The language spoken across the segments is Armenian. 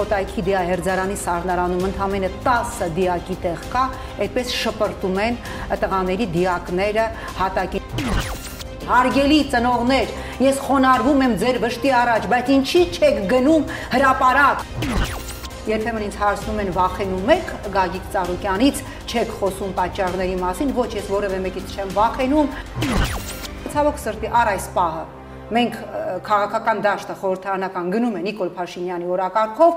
Կոտայքի դիահերձարանի սառնարանում ընդամենը 10 դիակի տեղ կա, այդպես շպրտում են տղաների դիակները հատակի Հարգելի ծնողներ, ես խոնարհվում եմ ձեր վշտի առաջ, բայց ինչի չեք գնում հրաապարակ։ Երբեմն ինձ հարցնում են վախենում եք Գագիկ Ծառուկյանից, չեք խոսում պատճառների մասին, ոչ ես որևէ մեկից չեմ վախենում։ Ցավոք սրտի առ այս պահը մենք քաղաքական դաշտը խորհրդարանական գնում է Նիկոլ Փաշինյանի օրակարգով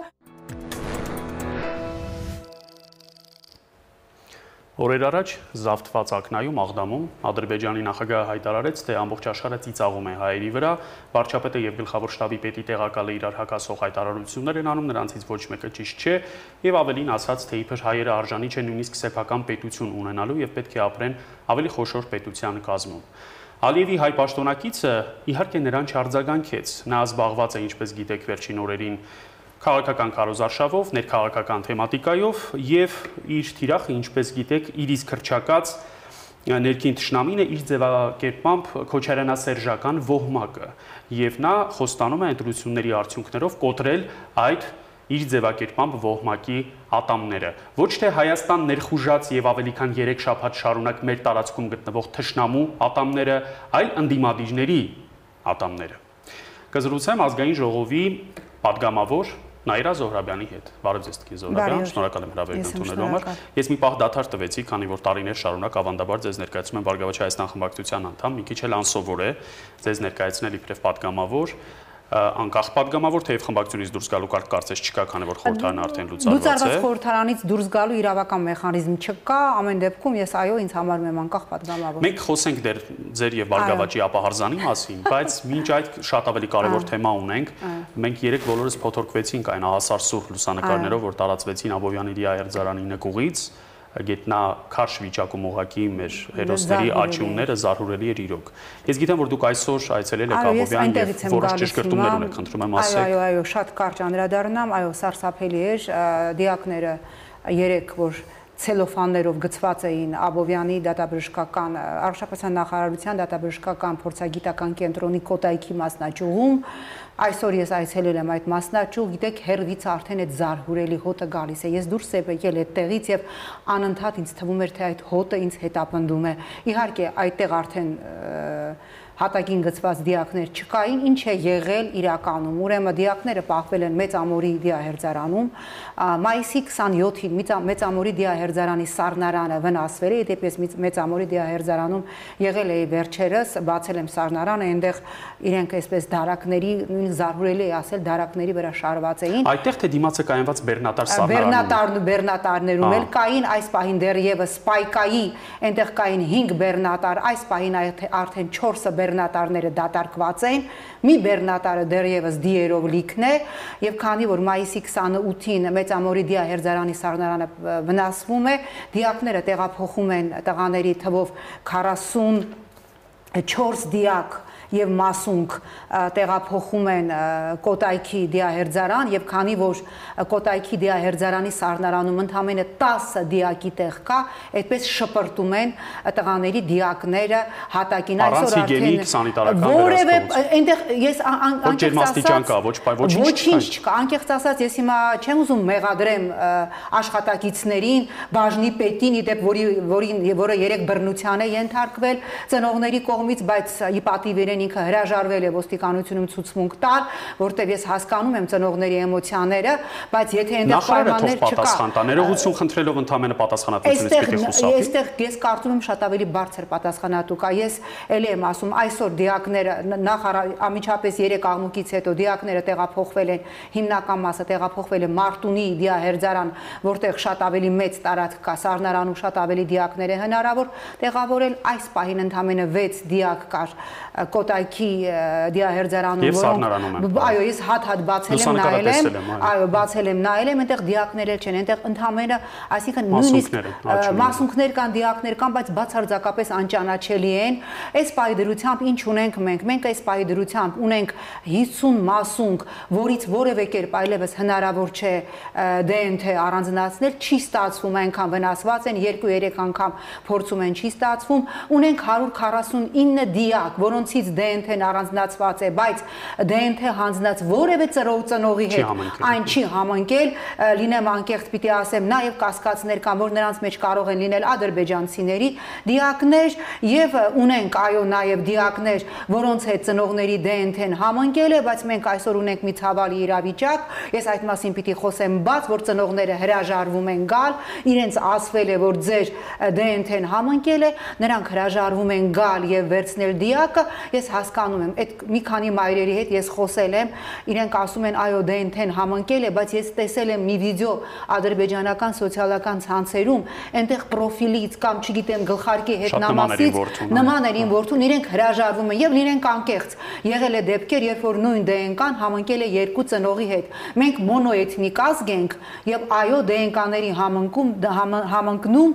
Օրեր առաջ զավթված ակնայում Աղդամում Ադրբեջանի նախագահը հայտարարեց, թե ամբողջ աշխարհը ծիծաղում է հայերի վրա, վարչապետը եւ գլխավոր շտաբի պետի տեղակալը իրար հակասող հայտարարություններ են անում, նրանցից ոչ մեկը ճիշտ չէ, եւ ավելին ասաց, թե իբր հայերը արժանի չեն նույնիսկ սեփական պետություն ունենալու եւ պետք է ապրեն ավելի խոշոր պետության կազմում։ Ալիևի հայ պաշտոնակիցը իհարկե նրան չարձագանքեց։ Նա զբաղված է, ինչպես գիտեք, վերջին օրերին քաղաքական կարոզարշավով, ներքաղաքական թեմատիկայով եւ իր թիրախը, ինչպես գիտեք, իր իսկ հրճակած ներքին ճշնամին է իր ձևակերպամբ քոչարյանասերժական ոհմակը եւ նա խոստանում է ընտրությունների արդյունքներով կոտրել այդ իր ձևակերպամբ ոհմակի ատամները։ Ոչ թե Հայաստան ներխուժած եւ ավելի քան 3 շաբաթ շարունակ մեր տարածքում գտնվող թշնամու ատամները, այլ ընդդիմադիրների ատամները։ Կզրուցեմ ազգային ժողովի падգամավոր Նաիրա Զոհրաբյանի հետ։ Բարև ձեզ, Տիկին Զոհրաբյան, շնորհակալ եմ հրավերն ընդունելու համար։ Ես մի պահ դադար տվեցի, քանի որ տարիներ շարունակ ավանդաբար ձեզ ներկայացնում եմ Բարգավաճ Հայաստան խմբակցության անդամ, մի քիչ էլ անսովոր է ձեզ ներկայացնել իբրև падգամավոր, անկախ падգամավոր, թեև խմբակցությունից դուրս գալու կարդ կարծես չկա, քանի որ խորհրդարանը արդեն լուծարված է։ Լուծարված խորհրդարանից դուրս գալու իրավական մեխանիզմ չկա, ամեն դեպքում ես այո ինձ համարում եմ անկախ падգամավոր։ Մենք խոսենք դեր ձեր եւ Բարգավաճի ապահարզանի մասին, բայց մինչ այդ շատ ավելի կարևոր թեմա ունենք։ Մենք երեք բոլորս փոթորկվեցինք այն ահասարսուր լուսանկարներով, որ տարածվեցին Աբովյանի իրի այերձարանի նկուղից գետնա քարշ վիճակում ուղակի մեր հերոսների աչյունները զարհուրելի էր իրոք։ Ես գիտեմ, որ դուք այսօր այցելել եք Աբովյան եւ որոշ ճշգրտումներ ունեք, խնդրում եմ ասեք։ Այո, այո, շատ կարճ անդրադառնամ, այո, սարսափելի էր դիակները երեք որ ցելոֆաններով գծված էին Աբովյանի դատաբժշկական առողջապահության նախարարության դատաբժշկական փորձագիտական կենտրոնի կոտայքի մասնաճյուղում Այսօր ես այցելել եմ այդ մասնաճյուղ, գիտեք, հերվից արդեն այդ զարհուրելի հոտը գալիս է։ Ես դուրս եմ եկել այդտեղից եւ անընդհատ ինձ թվում էր, թե այդ հոտը ինձ հետապնդում է։ Իհարկե, այդտեղ արդեն հատակին գծված դիակներ չկային, ինչ է եղել իրականում։ Ուրեմն դիակները պահվել են Մեծ ամորի դիահերձարանում։ Մայիսի 27-ին Մեծ ամորի դիահերձարանի սառնարանը վնասվել է, դեպիս Մեծ ամորի դիահերձարանում եղել է վերջերս, բացել եմ սառնարանը, այնտեղ իրենք այսպես դարակների, նույն զարհուրելի է ասել, դարակների վրա շարված էին։ Այդտեղ թե դիմացը կայանված Բեռնատար սառնարանում։ Բեռնատարն ու Բեռնատարներում էլ կային այս պահին դեռևս Սպայկայի, այնտեղ կային 5 Բեռնատար, այս պահին արդեն 4-ը բեռնատարները դատարկված են, մի բեռնատարը դեռևս դիերով լիքն է, եւ քանի որ մայիսի 28-ին Մեծամորի դիահերձարանի սառնարանը վնասվում է, դիակները տեղափոխում են տղաների թվով 44 դիակ եւ մասունք տեղափոխում են Կոտայքի դիահերձարան եւ քանի որ Կոտայքի դիահերձարանի սառնարանում ընդամենը 10 դիակի տեղ կա, այդպես շպրտում են տղաների դիակները հատակին այսօր արդեն որևէ այնտեղ ես անկեղծ կա, ոչ ոչինչ ոչինչ չկա, անկեղծ ասած ես հիմա չեմ ուզում մեղադրեմ աշխատակիցներին, բաժնի պետին, իդեպ որի որին որը երեք բռնության է ենթարկվել ծնողների կողմից, բայց ի պատիվ իրեն ինքը հրաժարվել է ոստիկանությունում ցուցմունք տալ, որտեղ ես հասկանում եմ ծնողների էմոցիաները, բայց եթե այնտեղ պայմաններ չկա, ներողություն խնդրելով ընդհանրապես պատասխանատվությունից պիտի խուսափի։ Այստեղ ես կարծում եմ շատ ավելի բարձր պատասխանատու կա։ Ես ելի եմ ասում, այսօր դիակները նախ ամիջապես 3 աղմուկից հետո դիակները տեղափոխվել են, հիմնական մասը տեղափոխվել է Մարտունի դիահերձարան, որտեղ շատ ավելի մեծ տարածք կա, Սառնարանում շատ ավելի դիակներ է հնարավոր տեղավորել։ Այս պահին ընդամենը 6 դիակ կար կոտ Մոտայքի դիահերձարանում, որոնք այո, ես հատ-հատ բացել եմ, նայել եմ, այո, բացել եմ, նայել եմ, այնտեղ դիակներ էլ չեն, այնտեղ ընդհանրը, այսինքն նույնիսկ մասունքներ կան, դիակներ կան, բայց բացարձակապես անճանաչելի են։ Այս պայդրությամբ ինչ ունենք մենք։ Մենք այս պայդրությամբ ունենք 50 մասունք, որից որևէ կերպ այլևս հնարավոր չէ DNT առանձնացնել, չի ստացվում, այնքան վնասված են, 2-3 անգամ փորձում են, չի ստացվում։ Ունենք 149 դիակ, որոնցից DNT-ն առանձնացված է, բայց DNT հանձնած որևէ ծրող ծնողի հետ այն չի համընկել, լինեմ անկեղծ պիտի ասեմ, նաև կասկածներ կան, որ նրանց մեջ կարող են լինել ադրբեջանցիների դիակներ եւ ունենք այո նաև դիակներ, որոնց հետ ծնողների DNT-ն համընկել է, բայց մենք այսօր ունենք մի ցավալի իրավիճակ, ես այդ մասին պիտի խոսեմ բաց, որ ծնողները հրաժարվում են գալ, իրենց ասվել է, որ ձեր DNT-ն համընկել է, նրանք հրաժարվում են գալ եւ վերցնել դիակը, ես հասկանում եմ, այդ մի քանի մայրերի հետ ես խոսել եմ, իրենք ասում են այո DNT-ն համընկել է, բայց ես տեսել եմ մի վիդեո ադրբեջանական սոցիալական ցանցերում, այնտեղ պրոֆիլից կամ չգիտեմ գլխարկի հետ նամասից նմաներին որդուն իրենք հրաժարվում են եւ իրենք անկեղծ։ Եղել է դեպքեր, երբ որ նույն DNK-ն համընկել է երկու ծնողի հետ։ Մենք մոնոէթնիկ ազգ ենք եւ այո DNK-ների համընկում համընկնում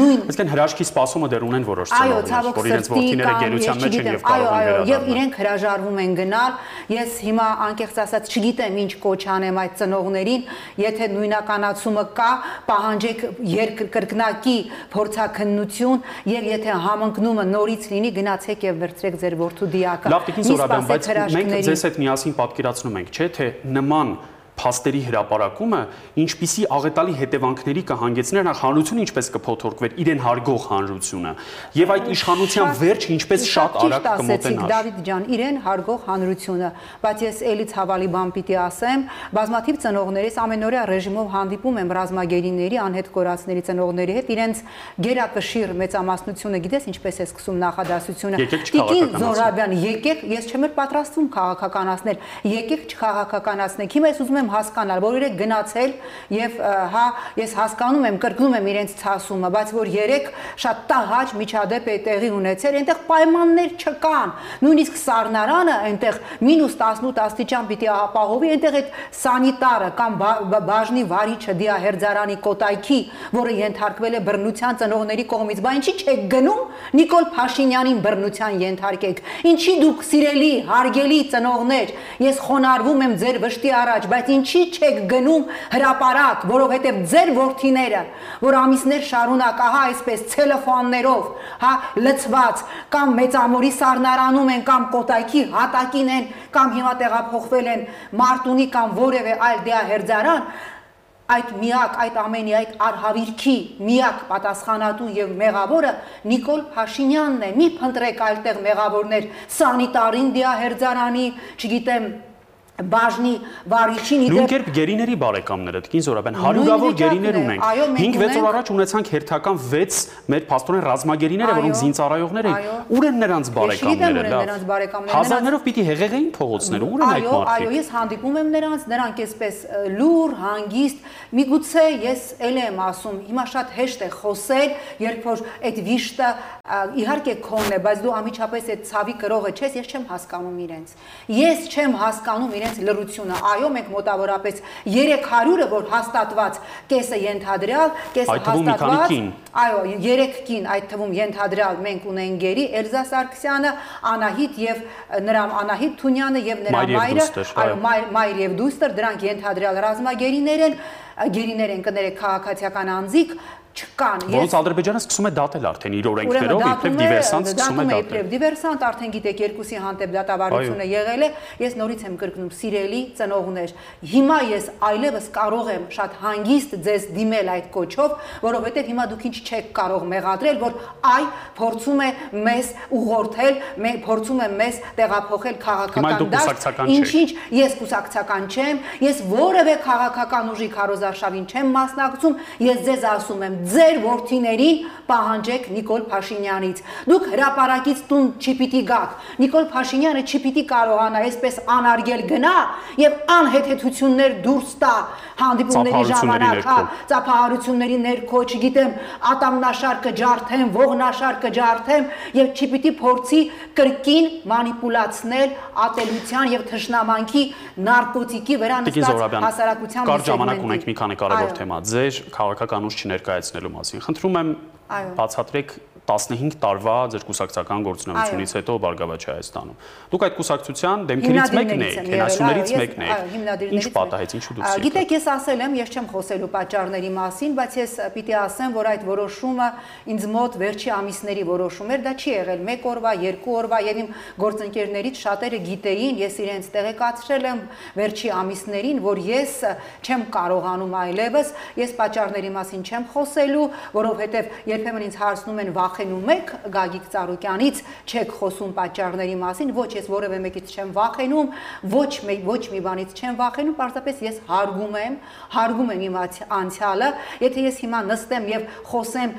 նույն Այսինքն հրաշքի սպասումը դեռ ունեն որոշ ծնողներ, որ իրենց որդիները գերության մեջ են եւ կարող են Եվ իրենք հրաժարվում են գնալ։ Ես հիմա անկեղծ ասած չգիտեմ ինչ կոչ անեմ այդ ծնողներին, եթե նույնականացումը կա, պահանջեք երկրկնակի փորձակնություն եւ եթե համընկնումը նորից լինի, գնացեք եւ վերցրեք ձեր որդու դիակը։ Լավ, Տիկին Զորաբյան, բայց մենք ձեզ հետ միասին պատկերացնում ենք, չէ՞, թե նման փաստերի հրապարակումը ինչպիսի աղետալի հետևանքների կհանգեցներ նախ հանրությունը ինչպես կփոթորկվեր իրեն հարգող հանրությունը եւ այդ իշխանության վերջը ինչպես շատ արագ կմոտենար Դավիթ ջան իրեն հարգող հանրությունը բայց ես էլի ցավալի բան պիտի ասեմ բազմաթիվ ծնողներիս ամենօրյա ռեժիմով հանդիպում եմ ռազմագերիների անհետ կորածների ծնողների հետ իրենց գերակշիռ մեծամասնությունը գիտես ինչպես է սկսում նախադասությունը Տիկին Զորաբյան եկեք ես չեմ պատրաստվում քաղաքականացնել եկեք չքաղաքականացնեք հիմա ես ուզում եմ հասկանալ, որ իրեք գնացել եւ հա ես հասկանում եմ, կրկնում եմ իրենց ցասումը, բայց որ երեք շատ տահաճ միջադեպ է տեղի ունեցել, այնտեղ պայմաններ չկան։ Նույնիսկ սառնարանը այնտեղ մինուս 18 աստիճան պիտի ապահովի, այնտեղ այդ սանիտարը կամ բաժնի վարիչը դիա հերձարանի կոտայքի, որը ենթարկվել է բռնության ծնողների կողմից, բա ինչի չեք գնում Նիկոլ Փաշինյանին բռնության ենթարկեք։ Ինչի դուք սիրելի, հարգելի ծնողներ, ես խոնարհվում եմ ձեր վշտի առաջ, բայց ինչի չեք գնում հրաապարակ, որովհետև ձեր ворթիները, որ ամիսներ շարունակ, ահա այսպես ցելոֆաններով, հա լցված կամ մեծամորի սառնարանում են կամ կոտայքի հատակին են կամ հիմա տեղափոխվել են Մարտունի կամ որևէ այլ դիահերձարան, այդ միակ այդ ամենի այդ արհավիրքի միակ պատասխանատու եւ մեղավորը Նիկոլ Փաշինյանն է։ Մի փնտրեք այլտեղ մեղավորներ Սանիտարին դիահերձարանի, չգիտեմ, բաժնի վարիչին իդեպ Նույն կերպ գերիների բարեկամները Տկին Զորաբեն հարյուրավոր գերիներ ունենք 5-6 օր առաջ ունեցանք հերթական 6 մեր փաստորեն ռազմագերիները որոնք զինծառայողներ էին ուր են նրանց բարեկամները լավ հազարներով պիտի հեղեղեին փողոցները ուր են այդ մարդիկ այո այո ես հանդիպում եմ նրանց նրանք էսպես լուր հանգիստ միգուցե ես ել եմ ասում հիմա շատ հեշտ է խոսել երբ որ այդ վիշտը իհարկե քոնն է բայց դու ամիջապես այդ ցավի կրողը չես ես չեմ հասկանում իրենց ես չեմ հասկանում իրենց իրենց լրությունը։ Այո, մենք մոտավորապես 300-ը, որ հաստատված կեսը ենթադրյալ, կեսը հաստատված։ Այո, 3 կին, այդ թվում ենթադրյալ մենք ունենք Գերի, Էլզա Սարգսյանը, Անահիտ եւ նրա Անահիտ Թունյանը եւ նրա մայրը, այո, մայր եւ դուստր, դրանք ենթադրյալ ռազմագերիներ են, գերիներ են կներեք քաղաքացիական անձիկ, չկան։ Ոնց Ադրբեջանը սկսում է դատել արդեն իր օրենքներով, իբրև դիվերսանտ սկսում է դատել։ Իբրև դիվերսանտ արդեն գիտեք երկուսի հանդեպ դատավարությունը եղել է։ Ես նորից եմ կրկնում, սիրելի ծնողներ, հիմա ես այլևս կարող եմ շատ հանգիստ ձեզ դիմել այդ կոչով, որովհետև հիմա դուք ինչ չեք կարող մեղադրել, որ այ փորձում է մեզ ուղղորդել, փորձում է մեզ տեղափոխել քաղաքական դաշտ։ Ինչ-ինչ ես կուսակցական չեմ, ես որևէ քաղաքական ուժի քարոզարշավին չեմ մասնակցում, ես ձեզ ասում եմ, ձեր ворթիներին պահանջեք Նիկոլ Փաշինյանից։ Դուք հրաապարակից տուն չպիտի գաք։ Նիկոլ Փաշինյանը չպիտի կարողանա այսպես անարգել գնա եւ անհեթեթություններ դուրս տա հանդիպումների ժամանակ, հա, ծափահարությունների ներքո, չգիտեմ, ատամնաշարքը ջարդեմ, ողնաշարքը ջարդեմ եւ չպիտի փորձի կրկին մանիպուլացնել ատելության եւ թշնամանքի նարկոտիկի վրա նստած հասարակության մեջ։ Կար ժամանակ ունենք մի քանի կարևոր թեմա։ Ձեր քաղաքականուց չներկայաց չներկայացնելու մասին։ Խնդրում եմ բացատրեք 15 տարվա ձեր կուսակցական գործունեությունից հետո Բարգավաճ Հայաստանում։ Դուք այդ կուսակցության դեմքերից մեկն եք, հենասյուներից մեկն եք։ Ինչ պատահեց, ինչու դուք։ Գիտեք, ես ասել եմ, ես չեմ խոսելու պատճառների մասին, բայց ես պիտի ասեմ, որ այդ որոշումը ինձ մոտ վերջի ամիսների որոշում էր, դա չի եղել 1 օրվա, 2 օրվա եւ իմ գործընկերներից շատերը գիտեին, ես իրենց տեղեկացրել եմ վերջի ամիսներին, որ ես չեմ կարողանում այլևս, ես պատճառների մասին չեմ խոսելու, որովհետեւ երբեմն ինձ հարցնում են վախենում եք Գագիկ Ծառուկյանից, չեք խոսում պատճառների մասին, ոչ ես որևէ մեկից չեմ վախենում, ոչ ոչ մի բանից չեմ վախենում, պարզապես ես հարգում եմ, հարգում եմ իմ անցյալը, եթե ես հիմա նստեմ եւ խոսեմ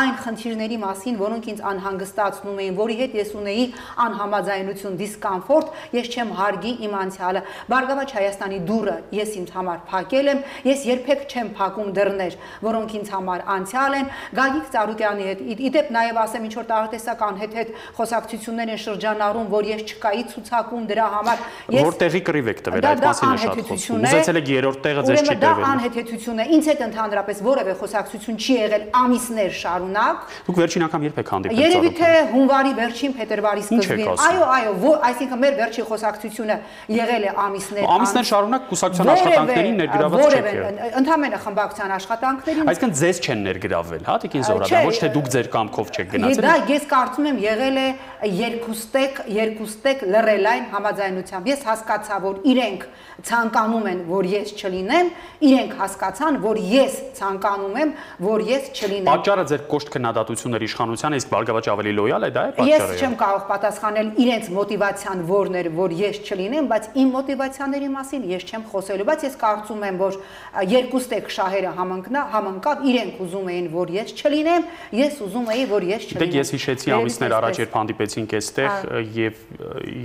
այն խնդիրների մասին, որոնք ինձ անհանգստացնում էին, որի հետ ես ունեի անհամաձայնություն, դիսկոմֆորտ, ես չեմ հարգի իմ անցյալը։ Բարգավաճ Հայաստանի դուրը ես ինձ համար փակել եմ, ես երբեք չեմ փակում դռներ, որոնք ինձ համար անցյալ են։ Գագիկ Ծառուկյանի հետ իդեպ նաեւ ասեմ ինչ որ տարատեսական հետ հետ խոսակցություններ են շրջանառում, որ ես չկայի ցուցակում դրա համար։ Ես որտեղի կռիվ եք տվել այդ մասին շատ խոսում։ Ուզեցել եք երրորդ տեղը ձեզ չի տվել։ Դա անհեթեթություն է։ Ինձ հետ ընդհանրապես որևէ խոսակցություն չի եղել ամիսներ շարունակ։ Դուք վերջին անգամ երբ եք հանդիպել։ Երևի թե հունվարի վերջին փետրվարի սկզբին։ Այո, այո, այսինքն մեր վերջի խոսակցությունը եղել է ամիսներ։ Ամիսներ շարունակ կուսակցության աշխատանքներին ներգրաված չեք եղել։ Ընդհանրապես խմբակցության աշխատանքներին։ Այսինքն ձեզ չեն ներգրավել, հա, Տիկին Զորադան, ոչ թե դուք ձեր կամքով չեք գնացել։ Դա ես կարծում եմ եղել է երկուստեք, երկուստեք լռելային համաձայնությամբ։ Ես հասկացա, որ իրենք ցանկանում են, որ ես չլինեմ, իրենք հասկացան, որ ես ցանկանում եմ, որ ես չլինեմ։ Պատճառը ձեր կոշտ քննադատությունների իշխանության իսկ Բարգավաճ ավելի լոյալ է, դա է պատճառը։ Ես չեմ կարող պատասխանել իրենց մոտիվացիան որն էր, որ ես չլինեմ, բայց իմ մոտիվացիաների մասին ես չեմ խոսելու, բայց ես կարծում եմ, որ երկուստեք շահերը համընկնա, համընկավ, իրենք ուզում էին, որ ես չլինեմ, ես ուզում էի, որ ես չլինեմ։ Դեք ես հիշեցի ամիսներ առաջ երբ հանդիպեցինք այստեղ եւ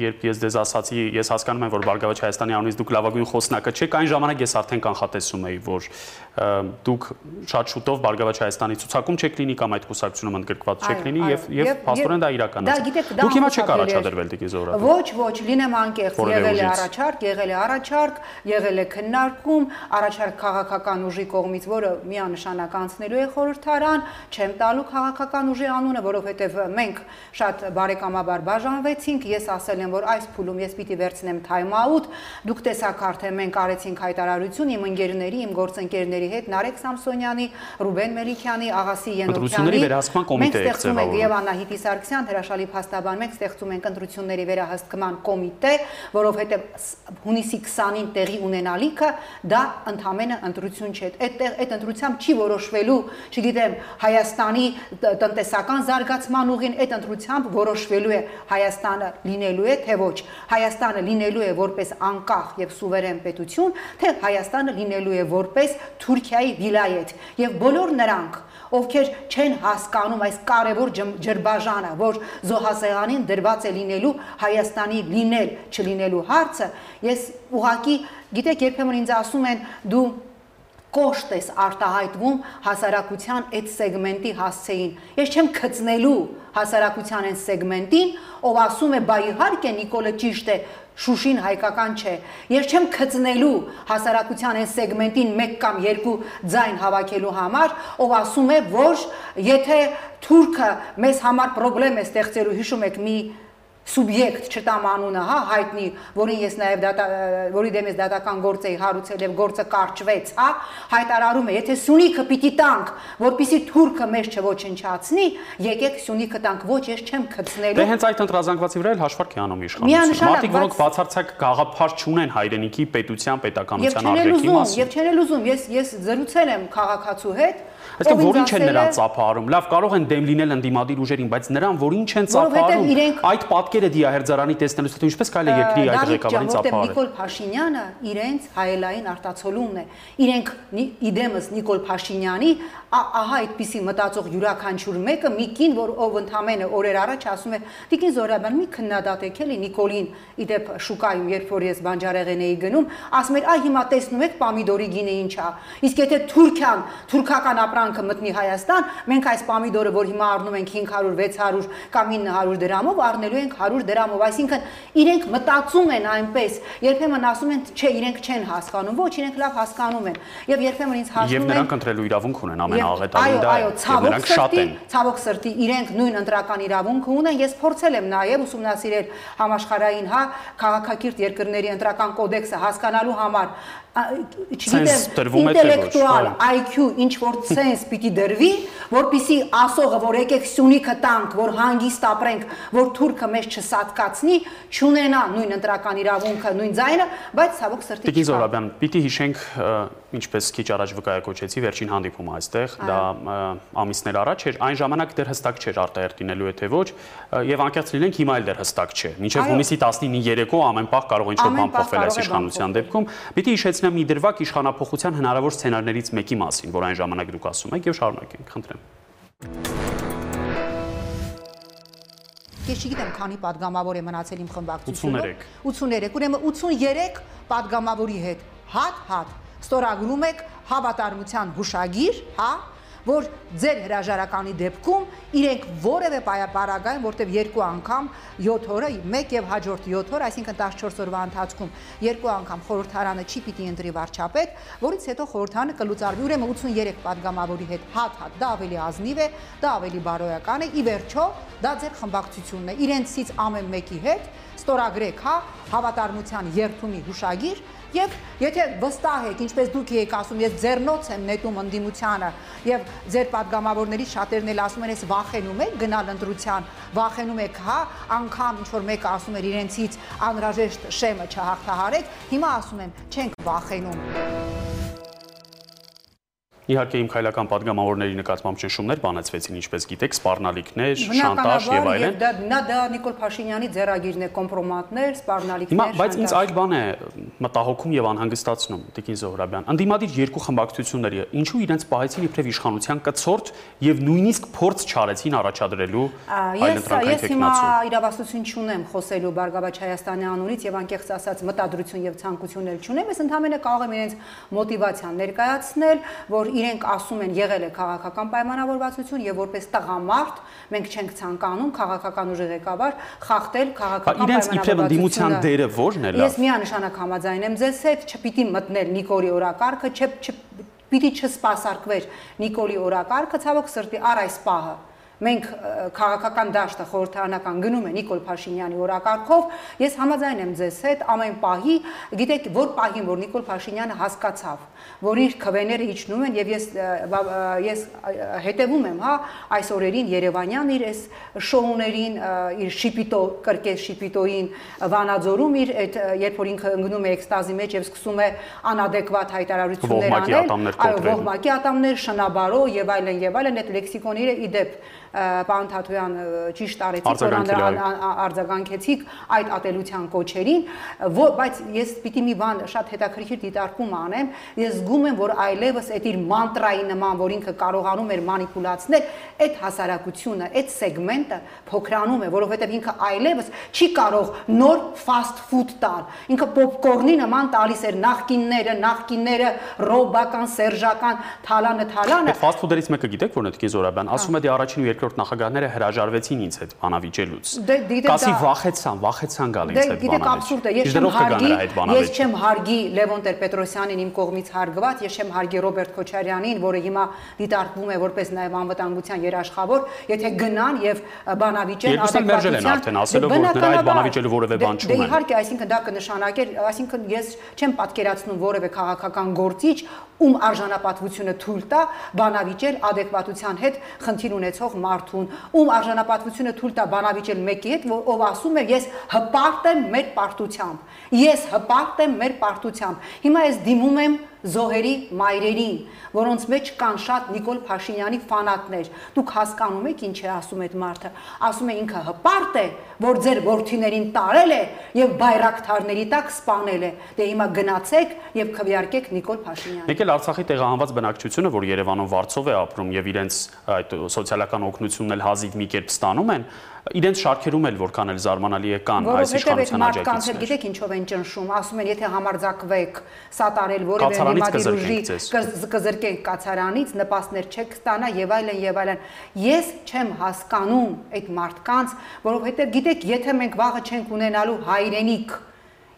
երբ ես դες ասացի, ես հասկանում եմ, որ Բարգավաճ Հայաստանի անունից դուք լավագույն խոսնակը չեք, այն ժամանակ ես արդեն կանխատեսում էի, որ դուք շատ շուտով Բարգավաճ Հայաստանի ցուցակում չեք լինի կամ այդ կուսակցությունում ընդգրկված չեք լինի եւ եւ փաստորեն դա իրականացավ։ Դուք հիմա չեք առաջադրվել Տիկին Զորադը։ Ոչ, ոչ, լինեմ անկեղծ, եղել է առաջարկ, եղել է առաջարկ, եղել է քննարկում, առաջարկ քաղաքական ուժի կողմից, որը միանշանակ անցնելու է խորհրդարան, չեմ տալու քաղաքական ուժի անունը, որովհետեւ մենք շատ բարեկամաբար բաժանվեցինք, ես ասել եմ, որ այս փուլում ես պիտի վերցնեմ time out։ Դուք տեսաք արդեն մենք արեցինք հայտարարություն իմ ընկերների, իմ գործընկերների հետ, Նարեկ Սամսոնյանի, Ռուբեն Մելիքյանի, Աղասի Ենոքյանի։ Մենք ստեղծում ենք եւ Անահիտի Սարգսյան, հրաշալի փաստաբան, մենք ստեղծում ենք ընտրությունների վերահսկման կոմիտե, որովհետեւ հունիսի 20-ին տեղի ունենալիքը դա ընդհանրապես ընտրություն չէ։ Այդ այդ ընտրությամբ չի որոշվելու, չգիտեմ, Հայաստանի տնտեսական զարգացման ուղին, այդ ընտրությամբ որոշվելու է Հայաստանը լինելու է, թե ոչ։ Հայաստանը լինելու է որպես անկախ եւ սուվերեն պետություն, թե Հայաստանը լինելու է որպես Թուրքիայի վիլայետ։ Եվ բոլոր նրանք, ովքեր չեն հասկանում այս կարևոր ջրբաժանը, որ զոհասեղանին դրված է լինելու Հայաստանի լինել, չլինելու հարցը, ես ուղակի, գիտեք, երբեմն ինձ ասում են դու կոշտ ես արտահայտվում հասարակության այդ սեգմենտի հասցեին։ Ես չեմ քծնելու հասարակության այն սեգմենտին, ով ասում է, բայ իհարկե Նիկոլը ճիշտ է, Շուշին հայկական չէ։ Ես չեմ քծնելու հասարակության այն սեգմենտին 1 կամ 2 ձայն հավաքելու համար, ով ասում է, որ եթե թուրքը մեզ համար խնդրեմ է ստեղծելու, հիշում եք մի սուբյեկտ չտամ անունը, հա, հայտնի, որին ես նաև դատա որի դեմ ես դատական գործ էի հարուցել եւ գործը կարճվեց, հա, հայտարարում է, եթե Սյունիքը պիտի տանք, որpիսի թուրքը մեզ չոչնչացնի, եկեք Սյունիքը տանք, ոչ, ես չեմ քծնելու։ Դե հենց այդ ընտրազանգվածի վրա էլ հաշվարկ է անում իշխանությունը։ Մարդիկ, որոնք բացարձակ գաղափար չունեն հայրենիքի պետության, պետականության արդյունքի մասին։ Եվ չեն ուզում, ես ես զրուցել եմ քաղաքացու հետ, Այսինքն որին չեն նրան ծափահարում։ Լավ, կարող են դեմ լինել ընդդիմադիր ուժերին, բայց նրան որին չեն ծափահարում։ Այդ պատկերը դիահերձարանի տեսնելուց հետո ինչպես կարելի է երկրի այդ ղեկավարին ծափահարել։ Նիկոլ Փաշինյանը իրենց հայելային արտացոլումն է։ Իրենք իդեմս Նիկոլ Փաշինյանի ահա այդպիսի մտածող յուրաքանչյուր մեկը մի կին, որ ով ընդամենը օրեր առաջ ասում է՝ «Տիկին Զորաբյան, մի քննադատեք էլի Նիկոլին, իդեպ շուկայում, երբ որ ես բանջարեղեն էի գնում, ասում էր՝ «Այ հիմա տեսնում եք պամիդորի գինը ինչ է»։ Իսկ եթե Թուրքիան, թուրքական ապրանքը մտնի Հայաստան, մենք այս պամիդորը, որ հիմա առնում ենք 500, 600 կամ 900 դրամով, առնելու ենք 100 դրամով, այսինքն իրենք մտածում են այնպես, երբեմն ասում են, չէ, իրենք չեն հասկանում, ոչ, իրենք լավ հասկանում են։ Եվ երբեմն ինձ հասնում են Եվ նրանք ընտրելու իրավունք ունեն ամենաաղետալին դա։ այո, ցավոք սրտի, ցավոք սրտի իրենք նույն ընտրական իրավունք ունեն։ Ես փորձել եմ նաև ուսումնասիրել համաշխարհային, հա, քաղաքակիրթ երկրների ընտրական կոդեքսը հասկանալու համար չգիտեմ ինտելեկտուալ IQ ինչ որ sense պիտի դրվի, որpիսի ասողը, որ եկեք Սյունիքը տանք, որ հանգիստ ապրենք, որ թուրքը մեզ չսատկացնի, չունենա նույն ընտրական իրավունքը, նույն ձայնը, բայց ցավոք սրտի Տիկին Զորաբյան, պիտի հիշենք, ինչպես քիչ առաջ վկայակոչեցի, վերջին հանդիպումը այստեղ, դա ամիսներ առաջ էր, այն ժամանակ դեռ հստակ չէր արտահերտ լինելու է թե ոչ, եւ անկեղծ լինենք, հիմա էլ դեռ հստակ չէ։ Մինչեւ հունիսի 19-ին երեկո ամեն պահ կարող ինչ-որ բան փոխվել այս իշխանության դեպքում։ Պիտի հիշեցնեմ մի դրվակ իշխանապողության հնարավոր սցենարներից մեկի մասին, որ այն ժամանակ դուք ասում եք եւ շարունակենք, խնդրեմ։ Ես չգիտեմ, քանի падգամավոր է մնացել իմ խմբակցությունը։ 83։ 83, ուրեմն 83 падգամավորի հետ հատ հատ ստորագրում եք հավատարմության հուշագիր, հա, որ ձեր հրաժարականի դեպքում իրենք որևէ պարագայում, որտեվ երկու անգամ 7 օրը, 1 եւ հաջորդ 7 օր, այսինքն 14 օրվա ընթացքում երկու անգամ խորհրդարանը չի պիտի ընտրի վարչապետ, որից հետո խորհրդանը կլուծարվի ուրեմն 83 падգամավորի հետ հատ-հատ, դա ավելի ազնիվ է, դա ավելի բարոյական է, ի վերջո դա ձեր խմբակցությունն է։ Իրենցից ամեն մեկի հետ ստորագրեք, հա, հավատարմության երթումի հուշագիր, Եվ եթե վստահ եք, ինչպես դուք եք ասում, ես ձեռնոց եմ նետում ընդդիմությանը եւ ձեր падգամավորների շատերն էլ ասում են, ես վախենում եք գնալ ընտրության, վախենում եք, հա, անգամ ինչ որ մեկը ասում էր իրենցից անհրաժեշտ շեմը չհաղթահարեք, հիմա ասում եմ, չենք վախենում։ Իհարկե իմ քայլական падգամավորների նկատմամբ ճնշումներ բանացվեցին, ինչպես գիտեք, սպառնալիքներ, շանտաժ եւ այլն։ Դա նա դա Նիկոլ Փաշինյանի ձեռագիրն է, կոմպրոմատներ, սպառնալիքներ։ Բայց ինձ այլ բան է մտահոգում եւ անհանգստացնում Տիկին Զոհրաբյան։ Անդիմադիր երկու խմբակցությունները ինչու իրենց պահեցին իբրև իշխանության կցորդ եւ նույնիսկ փորձ չարեցին առաջադրելու այլ ընտրական տեխնացում։ Ես հիմա իրավասություն չունեմ խոսելու Բարգավաճ Հայաստանի անունից եւ անկեղծ ասած մտադրություն եւ ցանկություններ չունեմ, ես ընդհանրապես կարող եմ իրենց մոտիվացիան ներկայացնել, որ իրենք ասում են եղել է քաղաքական պայմանավորվածություն եւ որպես տղամարդ մենք չենք ցանկանում քաղաքական ուժի ղեկավար խախտել քաղաքական պայմանավորվածությունը։ Իրենց իբրև ընդդիմության դերը ո՞րն է լավ։ Ես միանշանակ համաձայն եմ ձեզ հետ, չպիտի մտնել Նիկոլի օրակարգը, չ պիտի չսպասարկվեր Նիկոլի օրակարգը, ցավոք սրտի առ այս պահը մենք քաղաքական դաշտը խորհրդարանական գնում է Նիկոլ Փաշինյանի օրակարգով, ես համաձայն եմ ձեզ հետ ամեն պահի, գիտեք, որ պահին, որ Նիկոլ Փաշինյանը հասկացավ, որ իր քվեները իջնում են եւ ես ես հետևում եմ, հա, այս օրերին Երևանյան իր այս շոուներին, իր շիպիտո կրկես շիպիտոին Վանաձորում իր այդ երբ որ ինքը ընկնում է էքստազի մեջ եւ սկսում է անադեկվատ հայտարարություններ անել, այո, ողմակի ատամներ, շնաբարո եւ այլն եւ այլն այդ լեքսիկոնները իդեպ պարոն Թաթոյան ճիշտ արեցիք, որ արձագանքեցիք այդ ատելության կոչերին, բայց ես պիտի մի բան շատ հետաքրքիր դիտարկում անեմ, ես զգում եմ, որ այլևս այդ իր մանտրայի նման, որ ինքը կարողանում էր մանիպուլացնել, այդ հասարակությունը, այդ սեգմենտը փոքրանում է, որովհետև ինքը այլևս չի կարող նոր fast food տալ։ Ինքը պոպկորնի նման տալիս էր նախկինները, նախկինները ռոբական, սերժական, թալանը, թալանը։ Այդ fast food-երից մեկը գիտեք, որն է Տիկին Զորաբյան, ասում է դե առաջին ու երկրորդ նախագահները հրաժարվեցին ինձ հետ բանավիճելուց։ դե Կասի վախեցան, վախեցան գալ ինձ հետ բանավիճ։ Դե абսուրդ է, ես չեմ հարգի, ես չեմ հարգի Լևոն Տեր-Պետրոսյանին իմ կողմից հարգված, ես չեմ հարգի Ռոբերտ Քոչարյանին, որը հիմա դիտարկվում է որպես նաև անվտանգության երաշխավոր, եթե գնան եւ բանավիճեն ասելով որ նրա այդ բանավիճելու որևէ բան չունեն։ Դե իհարկե, այսինքն դա կնշանակեր, այսինքն ես չեմ պատկերացնում որևէ քաղաքական գործիչ, ում արժանապատվությունը թույլ տա բանավիճել adekvatության հետ խնդիր ունեցող մարդուն, ում արժանապատվությունը թույլ տա բանավիճել մեկի հետ, ով ասում է ես հպարտ եմ մեր պարտությամբ։ Ես հպարտ եմ մեր պարտությամբ։ Հիմա ես դիմում եմ զոհերի մայրերին, որոնց մեջ կան շատ Նիկոլ Փաշինյանի ֆանատներ։ Դուք հասկանում եք ինչ է ասում այդ մարդը։ Ասում է ինքը հպարտ է, որ ձեր ворթիներին տարել է եւ բայրակթարների տակ սպանել է։ Դե հիմա գնացեք եւ քվեարկեք Նիկոլ Փաշինյանին։ Եկել Արցախի տեղահանված բնակչությունը, որ Երևանում վարձով է ապրում եւ իրենց այդ սոցիալական օգնությունն էլ հազիվ մի կերպ ստանում են, իրենց շարքերում էլ որքան էլ զարմանալի է կան այս իշխանության աջակիցներ։ Որովհետև գիտեք ինչով են ճնշում, ասում են, եթե համարձակվեք սատարել որևէ նորմատիվ ուժի կզրկենք կացարանից, նպաստներ չեք ստանա եւ այլն եւ այլն։ Ես չեմ հասկանում այդ մարդկանց, որովհետև գիտեք, եթե մենք վաղը չենք ունենալու հայրենիք,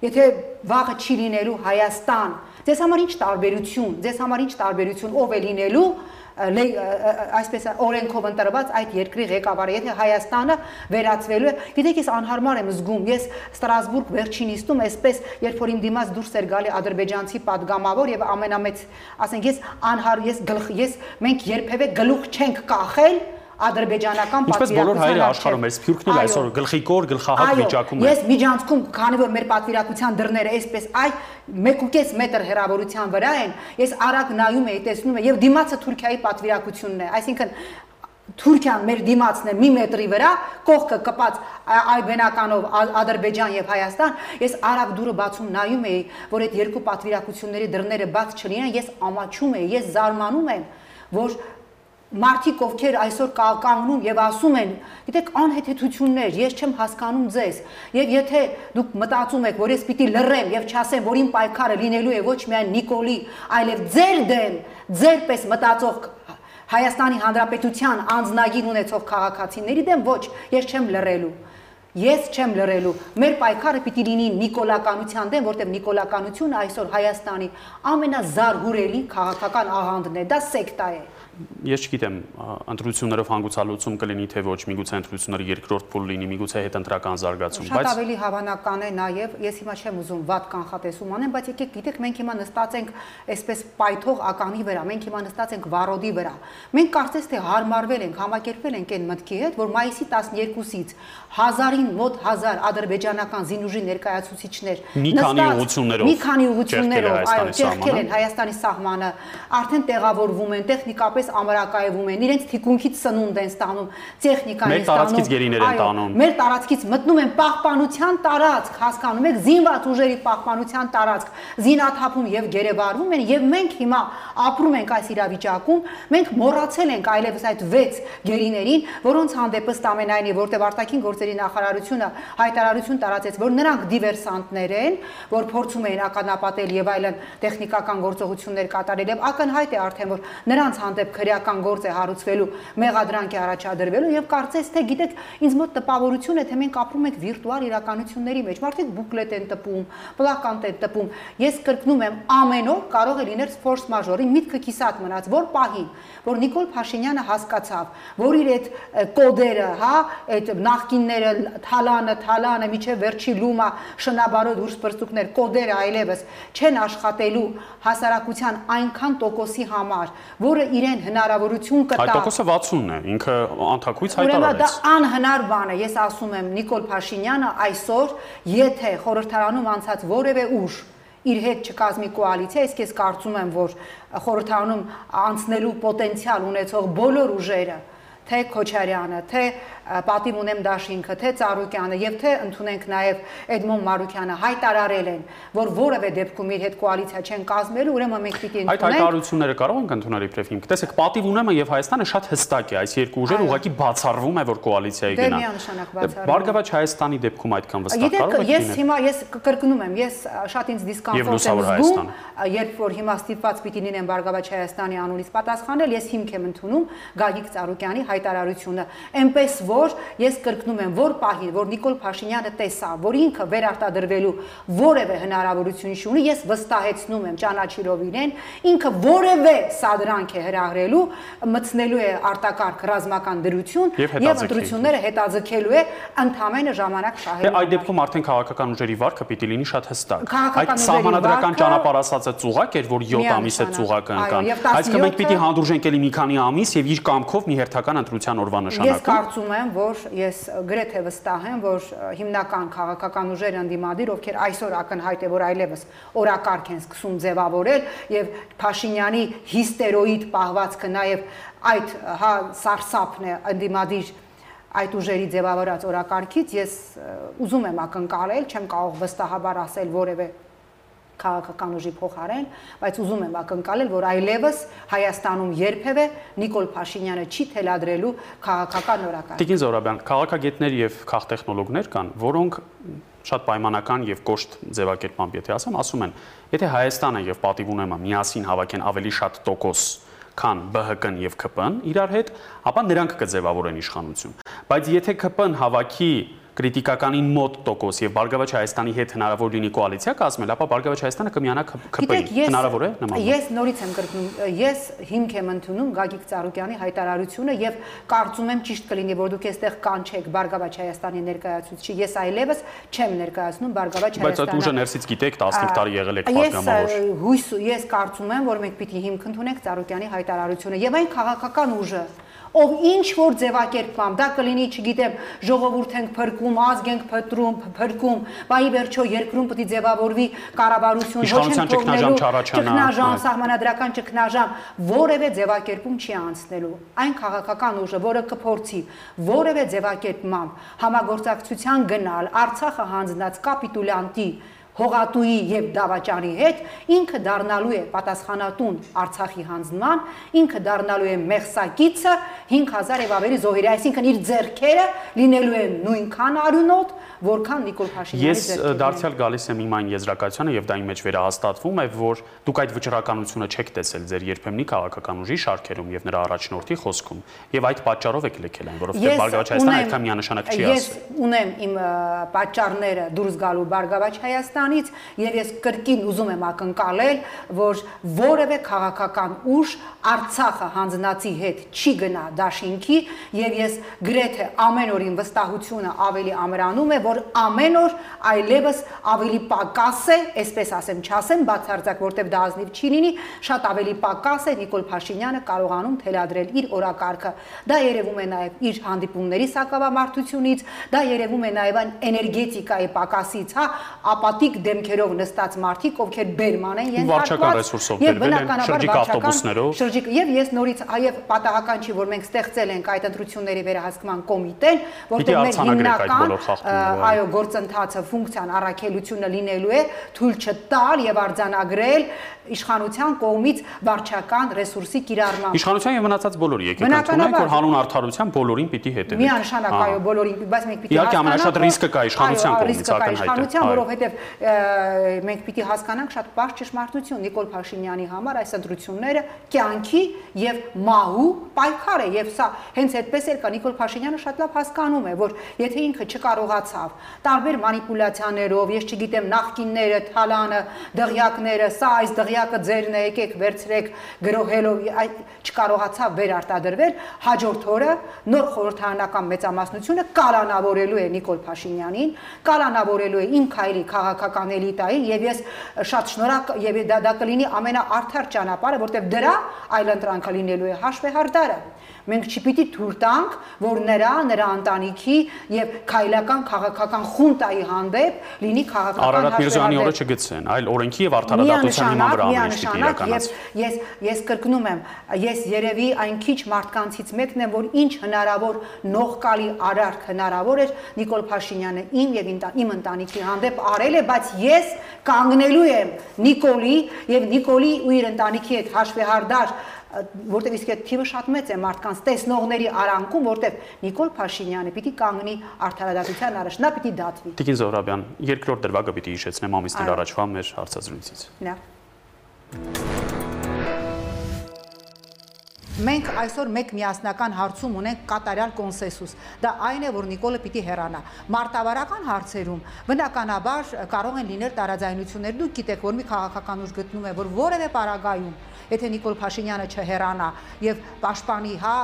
եթե վաղը չի լինելու Հայաստան, ձեզ համար ինչ տարբերություն, ձեզ համար ինչ տարբերություն ով է լինելու այսպես օրենքով ընտրված այդ երկրի ղեկավարը, եթե Հայաստանը վերածվելու է, գիտեք, ես անհարմար եմ զգում։ Ես Ստրասբուրգ վերջին իստում այսպես, երբ որ իմ դիմաց դուրս էր գալի ադրբեջանցի падգամավոր եւ ամենամեծ, ասենք ես անհար ես գլխ ես մենք երբևէ գլուխ չենք կախել ադրբեջանական պատվիրակության Ինչպես բոլոր հայերը աշխարհում էր, Սփյուռքն էլ այսօր գլխիկոր գլխահատ վիճակում է։ Ես միջանցքում, քանի որ մեր պատվիրակության դռները այսպես այ 1.5 մետր հեռավորության վրա են, ես արագ նայում եի, տեսնում եմ եւ դիմացը Թուրքիայի պատվիրակությունն է, այսինքն Թուրքիան մեր դիմացն է մի մետրի վրա, կողքը կպած այբենականով Ադրբեջան եւ Հայաստան, ես արագ դուրը բացում նայում էի, որ այդ երկու պատվիրակությունների դռները բաց չլինեն, ես ամաչում էի, ես զարմանում եմ, որ մարդիկ ովքեր այսօր կանգնում եւ ասում են, գիտեք, անհեթեթություններ, ես չեմ հասկանում ձեզ։ Եվ եթե դուք մտածում եք, որ ես պիտի լռեմ եւ չասեմ, որ իմ պայքարը լինելու է ոչ միայն Նիկոլի, այլև ձեր դեմ, ձեր պես մտածող Հայաստանի Հանրապետության անձնագիր ունեցող քաղաքացիների դեմ ոչ, ես չեմ լռելու։ Ես չեմ լռելու։ Մեր պայքարը պիտի լինի նիկոլականության դեմ, որտեղ նիկոլականությունը այսօր Հայաստանի ամենազարհուրելի քաղաքական աղանդն է, դա սեկտա է ես չգիտեմ, ընտրություններով հանգուցալուծում կլինի թե ոչ, միգուցե ընտրությունները երկրորդ փուլ լինի, միգուցե հետընտրական զարգացում, բայց Շատ ավելի հավանական է նաև, ես հիմա չեմ ուզում վատ կանխատեսում անեմ, բայց եկեք գիտեք, մենք հիմա նստած ենք այսպես պայթող ականի վրա, մենք հիմա նստած ենք վարոդի վրա։ Մենք կարծես թե հարմարվել ենք, համակերպվել ենք այն մտքի հետ, որ մայիսի 12-ից հազարին մոտ հազար ադրբեջանական զինուժի ներկայացուցիչներ մի քանի ուղություններով մի քանի ուղություններով այո ճեղքել են Հայաստանի սահմանը արդեն տեղավորվում են տեխնիկապես ամրակայվում են իրենց թիկունքից սնունդ են ստանում տեխնիկան են ստանում մեր տարածքից գերիներ են տանում մեր տարածքից մտնում են պահպանության տարածք հասկանում եք զինված ուժերի պահպանության տարածք զինաթափում եւ գերեվարվում են եւ մենք հիմա ապրում ենք այս իրավիճակում մենք մոռացել ենք այլևս այդ 6 գերիներին որոնց հանդեպ ըստ ամենայնի որտեղ արտաքին գործ գործերի նախարարությունը հայտարարություն տարածեց, որ նրանք դիվերսանտներ են, որ փորձում էին ականապատել եւ այլն տեխնիկական գործողություններ կատարել եւ ակնհայտ է արդեն որ նրանց հանդեպ քրեական գործ է հարուցվելու, մեղադրանք է առաջադրվելու եւ կարծես թե գիտեք, ինձ մոտ տպավորություն է, թե մենք ապրում ենք վիրտուալ իրականությունների մեջ։ Մարդիկ բուկլետ են տպում, պլականտ են տպում։ Ես կրկնում եմ, ամեն օր կարող է լինել ֆորս մաժորի միտքը կիսատ մնաց, որ պահին, որ Նիկոլ Փաշինյանը հասկացավ, որ իր այդ կոդերը, հա, այդ նախկիններ կոդները, թալանը, թալանը, միջև վերջի լումա, շնաբարո դուրս բրծուկներ, կոդերը այլևս չեն աշխատելու հասարակության այնքան տոկոսի համար, որը իրեն հնարավորություն կտա։ Այդ տոկոսը 60-ն է, ինքը անթակույց հայտարարեց։ Ուրեմն դա անհնար բան է, ես ասում եմ Նիկոլ Փաշինյանը այսօր, եթե խորհրդարանում անցած որևէ ուժ իր հետ չկազմի կոալիցիա, իսկ ես կարծում եմ, որ խորհրդարանում անցնելու պոտենցիալ ունեցող բոլոր ուժերը թե Քոչարյանը, թե պատիվ ունեմ Դաշինքը, թե Ծառուկյանը եւ թե ընդունենք նաեւ Էդմոն Մարուկյանը հայտարարել են, որ որևէ դեպքում իր հետ կոալիցիա չեն կազմելու, ուրեմն մենք պիտի ընդունենք։ Այդ հայտարարությունները կարող ենք ընդունել իբրև հիմք։ Տեսեք, պատիվ ունեմը եւ Հայաստանը շատ հստակ է, այս երկու ուժերը ուղղակի բացառվում է, որ կոալիցիայի գնա։ Դե միանշանակ բացառվում։ Բարգավաճ Հայաստանի դեպքում այդքան վստահ կարող եք լինել։ Ես հիմա ես կրկնում եմ, ես շատ ինձ դիսկոմֆորտ եմ զգում, երբ որ հիմա ստիպված պիտի լինեմ Բարգավաճ Հայաստանի անունից պատասխանել, ես հիմք եմ ընդունում Գագիկ Ծառուկյանի հայտարարությունը, այնպես որ ես կրկնում եմ, որ պահին, որ Նիկոլ Փաշինյանը տեսավ, որ ինքը վերարտադրվելու որևէ հնարավորություն չունի, ես վստահեցնում եմ ճանաչիրով իրեն, ինքը որևէ սադրանք է հրահրելու, մցնելու է արտակարգ ռազմական դրություն եւ ընտրությունները հետաձգելու է ընդհանրապես ժամանակ շահելու։ Դե այդ դեպքում արդեն քաղաքական ուժերի վարկը պիտի լինի շատ հստակ։ Այդ սահմանադրական ճանապարհ ասածը ծուղակ էր, որ 7 ամիս է ծուղակը ընկան։ Այսինքն մենք պիտի հանդուրժենք էլի մի քանի ամիս եւ իր կամքով մի հերթական ընտրության օրվա նշանակում։ Ես կարծում եմ, որ ես գրեթե վստահ եմ, որ հիմնական քաղաքական ուժերը ընդդիմադիր, ովքեր այսօր ակնհայտ է, որ այլևս օրակարգ են սկսում ձևավորել եւ Փաշինյանի հիստերոիդ պահվածքը նաեւ այդ հա սարսափն է ընդդիմադիր այդ ուժերի ձևավորած օրակարգից ես ուզում եմ ակնկալել, չեմ կարող վստահաբար ասել որևէ քաղաքական ուժի փոխարեն, բայց ուզում եմ ակնկալել, որ այլևս Հայաստանում երբևէ Նիկոլ Փաշինյանը չի թելադրելու քաղաքական օրակարգ։ Տիկին Զորաբյան, քաղաքագետներ եւ քաղտեխնոլոգներ կան, որոնք շատ պայմանական եւ կոշտ ձևակերպամբ, եթե ասեմ, ասում են, եթե Հայաստանը եւ պատիվ ունեմա միասին հավաքեն ավելի շատ տոկոս քան ԲՀԿ-ն եւ ԿՊ-ն իրար հետ, ապա նրանք կձևավորեն իշխանություն։ Բայց եթե ԿՊ-ն հավաքի քրիտիկականին մոտ տոկոս եւ Բարգավաճ Հայաստանի հետ հնարավոր լինի կոալիցիա կազմել, ապա Բարգավաճ Հայաստանը կմիանա ԿՊ-ի։ Հնարավոր է նման։ Ես նորից եմ կրկնում, ես հիմք եմ ընդունում Գագիկ Ծառուկյանի հայտարարությունը եւ կարծում եմ ճիշտ կլինի, որ դուք այստեղ կանչեք Բարգավաճ Հայաստանի ներկայացուցիչի։ Ես այլևս չեմ ներկայացնում Բարգավաճ Հայաստանը։ Բայց այդ ուժը ներսից գիտեք 15 տարի եղել եք պատգամավոր։ Ես հույս ես կարծում եմ, որ մենք պիտի հիմք ընդունենք Ծառուկյանի հայտարարությունը եւ այն քաղաքական ուժը, ով ինչ որ ձևակերպամ, դա կլինի, չգիտեմ, ժողովուրդ ենք փրկում, ազգ ենք փտրում, փրկում, բայ վերջո երկրում պետք է ձևավորվի կառավարություն, ոչ են թողնելու ճգնաժամ, սահմանադրական ճգնաժամ, որևէ ձևակերպում չի անցնելու։ Այն քաղաքական ուժը, որը կփորձի որևէ ձևակերպմամբ համագործակցության գնալ Արցախը հանձնած կապիտուլյանտի հողատուի եւ դավաճանի հետ ինքը դառնալու է պատասխանատուն Արցախի հանձնման, ինքը դառնալու է մեղսակիցը 5000 եւ ավելի զոհերի, այսինքն իր ձեռքերը լինելու են նույնքան արյունոտ, որքան Նիկոլ Փաշինյանի ձեռքերը։ Ես դարձյալ գալիս եմ իմ այն եզրակացությանը եւ դա իմ մեջ վերահաստատվում է, որ դուք այդ վճռականությունը չեք տեսել ձեր երբեմնի քաղաքական ուժի շարքերում եւ նրա առաջնորդի խոսքում եւ այդ պատճառով եք լքել այն, որովհետեւ Բարգավաճ Հայաստանը այդքան միանշանակ չի ասել։ Ես ունեմ իմ պատճառները դուրս գալու Բարգավաճ Հայաստան Հայաստանից եւ ես կրկին ուզում եմ ակնկալել, որ որևէ քաղաքական ուժ Արցախը հանձնացի հետ չի գնա դաշինքի եւ ես գրեթե ամեն օրին վստահությունը ավելի ամրանում է, որ ամեն օր այլևս ավելի պակաս է, այսպես ասեմ, չասեմ բացարձակ, որտեվ դա ազնիվ չի լինի, շատ ավելի պակաս է Նիկոլ Փաշինյանը կարողանում թելադրել իր օրակարգը։ Դա երևում է նաեւ իր հանդիպումների սակավամարտությունից, դա երևում է նաեւ այն էներգետիկայի պակասից, հա, ապատիկ շրջիկ դեմքերով նստած մարդիկ, ովքեր բերման են ենթարկված բերվել են շրջիկ ավտոբուսներով։ Շրջիկ եւ ես նորից այև պատահական չի, որ մենք ստեղծել ենք այդ ընտրությունների վերահսկման կոմիտեն, որտեղ մեր հիմնական այո գործընթացը ֆունկցիան առաքելությունը լինելու է թույլ չտալ եւ արձանագրել իշխանության կողմից վարչական ռեսուրսի կիրառմամբ։ Իշխանության եւ մնացած բոլորի եկեք ընդունենք, որ հանուն արդարության բոլորին պիտի հետևենք։ Միանշանակ այո, բոլորին, բայց մենք պիտի Իհարկե ամենաշատ ռիսկը կա իշխանության կողմից ակնհայտ։ Իշխանության, որովհետեւ մենք պիտի հասկանանք շատ բարձ ճշմարտություն Նիկոլ Փաշինյանի համար այս ընտրությունները կյանքի եւ մահու պայքար է եւ սա հենց այդպես էլ կա Նիկոլ Փաշինյանը շատ լավ հասկանում է որ եթե ինքը չկարողացավ տարբեր մանիպուլյացիաներով ես չգիտեմ նախկինները թալանը դղյակները սա այս դղյակը ձերն է եկեք վերցրեք գրոհելով չկարողացավ վերարտադրվել հաջորդ օրը նոր խորհրդարանական մեծամասնությունը կալանավորելու է Նիկոլ Փաշինյանին կալանավորելու է իմ քայլի քաղաքական էլիտային եւ ես շատ շնորհակ եւ դա դա կլինի ամենաարդար ճանապարհը, որտեղ դրա այլ ընտրանքը լինելու է հաշվեհարդարը։ Մենք չպիտի թույլ տանք, որ նրա, նրա ընտանիքի եւ քայլական քաղաքական խունտայի հանդեպ լինի քաղաքական Արարատ Միրզյանի օրը չգցեն, այլ օրենքի եւ արդարադատության հիման վրա ամենից իրականաց։ Ես ես կրկնում եմ, ես երևի այն քիչ մարդկանցից մեկն եմ, որ ինչ հնարավոր նողկալի արարք հնարավոր էր Նիկոլ Փաշինյանը իմ եւ իմ ընտանիքի հանդեպ արել է, բայց ես կանգնելու եմ Նիկոլի եւ Նիկոլի ու իր ընտանիքի հետ հաշվեհարդար որտեղ իսկ այդ թիվը շատ մեծ է մարդկանց տեսնողների արանքում, որտեղ Նիկոլ Փաշինյանը պիտի կանգնի արդարադատության առաջ, նա պիտի դատվի։ Տիկին Զոհրաբյան, երկրորդ դրվագը պիտի հիշեցնեմ ամիսներ առաջվա մեր հարցազրույցից։ Լավ։ Մենք այսօր մեկ միասնական հարցում ունենք կատարյալ կոնսենսուս։ Դա այն է, որ Նիկոլը պիտի հեռանա։ Մարտավարական հարցերում բնականաբար կարող են լինել տարաձայնություններ։ Դուք գիտեք, որ մի քաղաքական ուժ գտնում է, որ որևէ պարագայում եթե Նիկոլ Փաշինյանը չհեռանա եւ պաշտպանի, հա,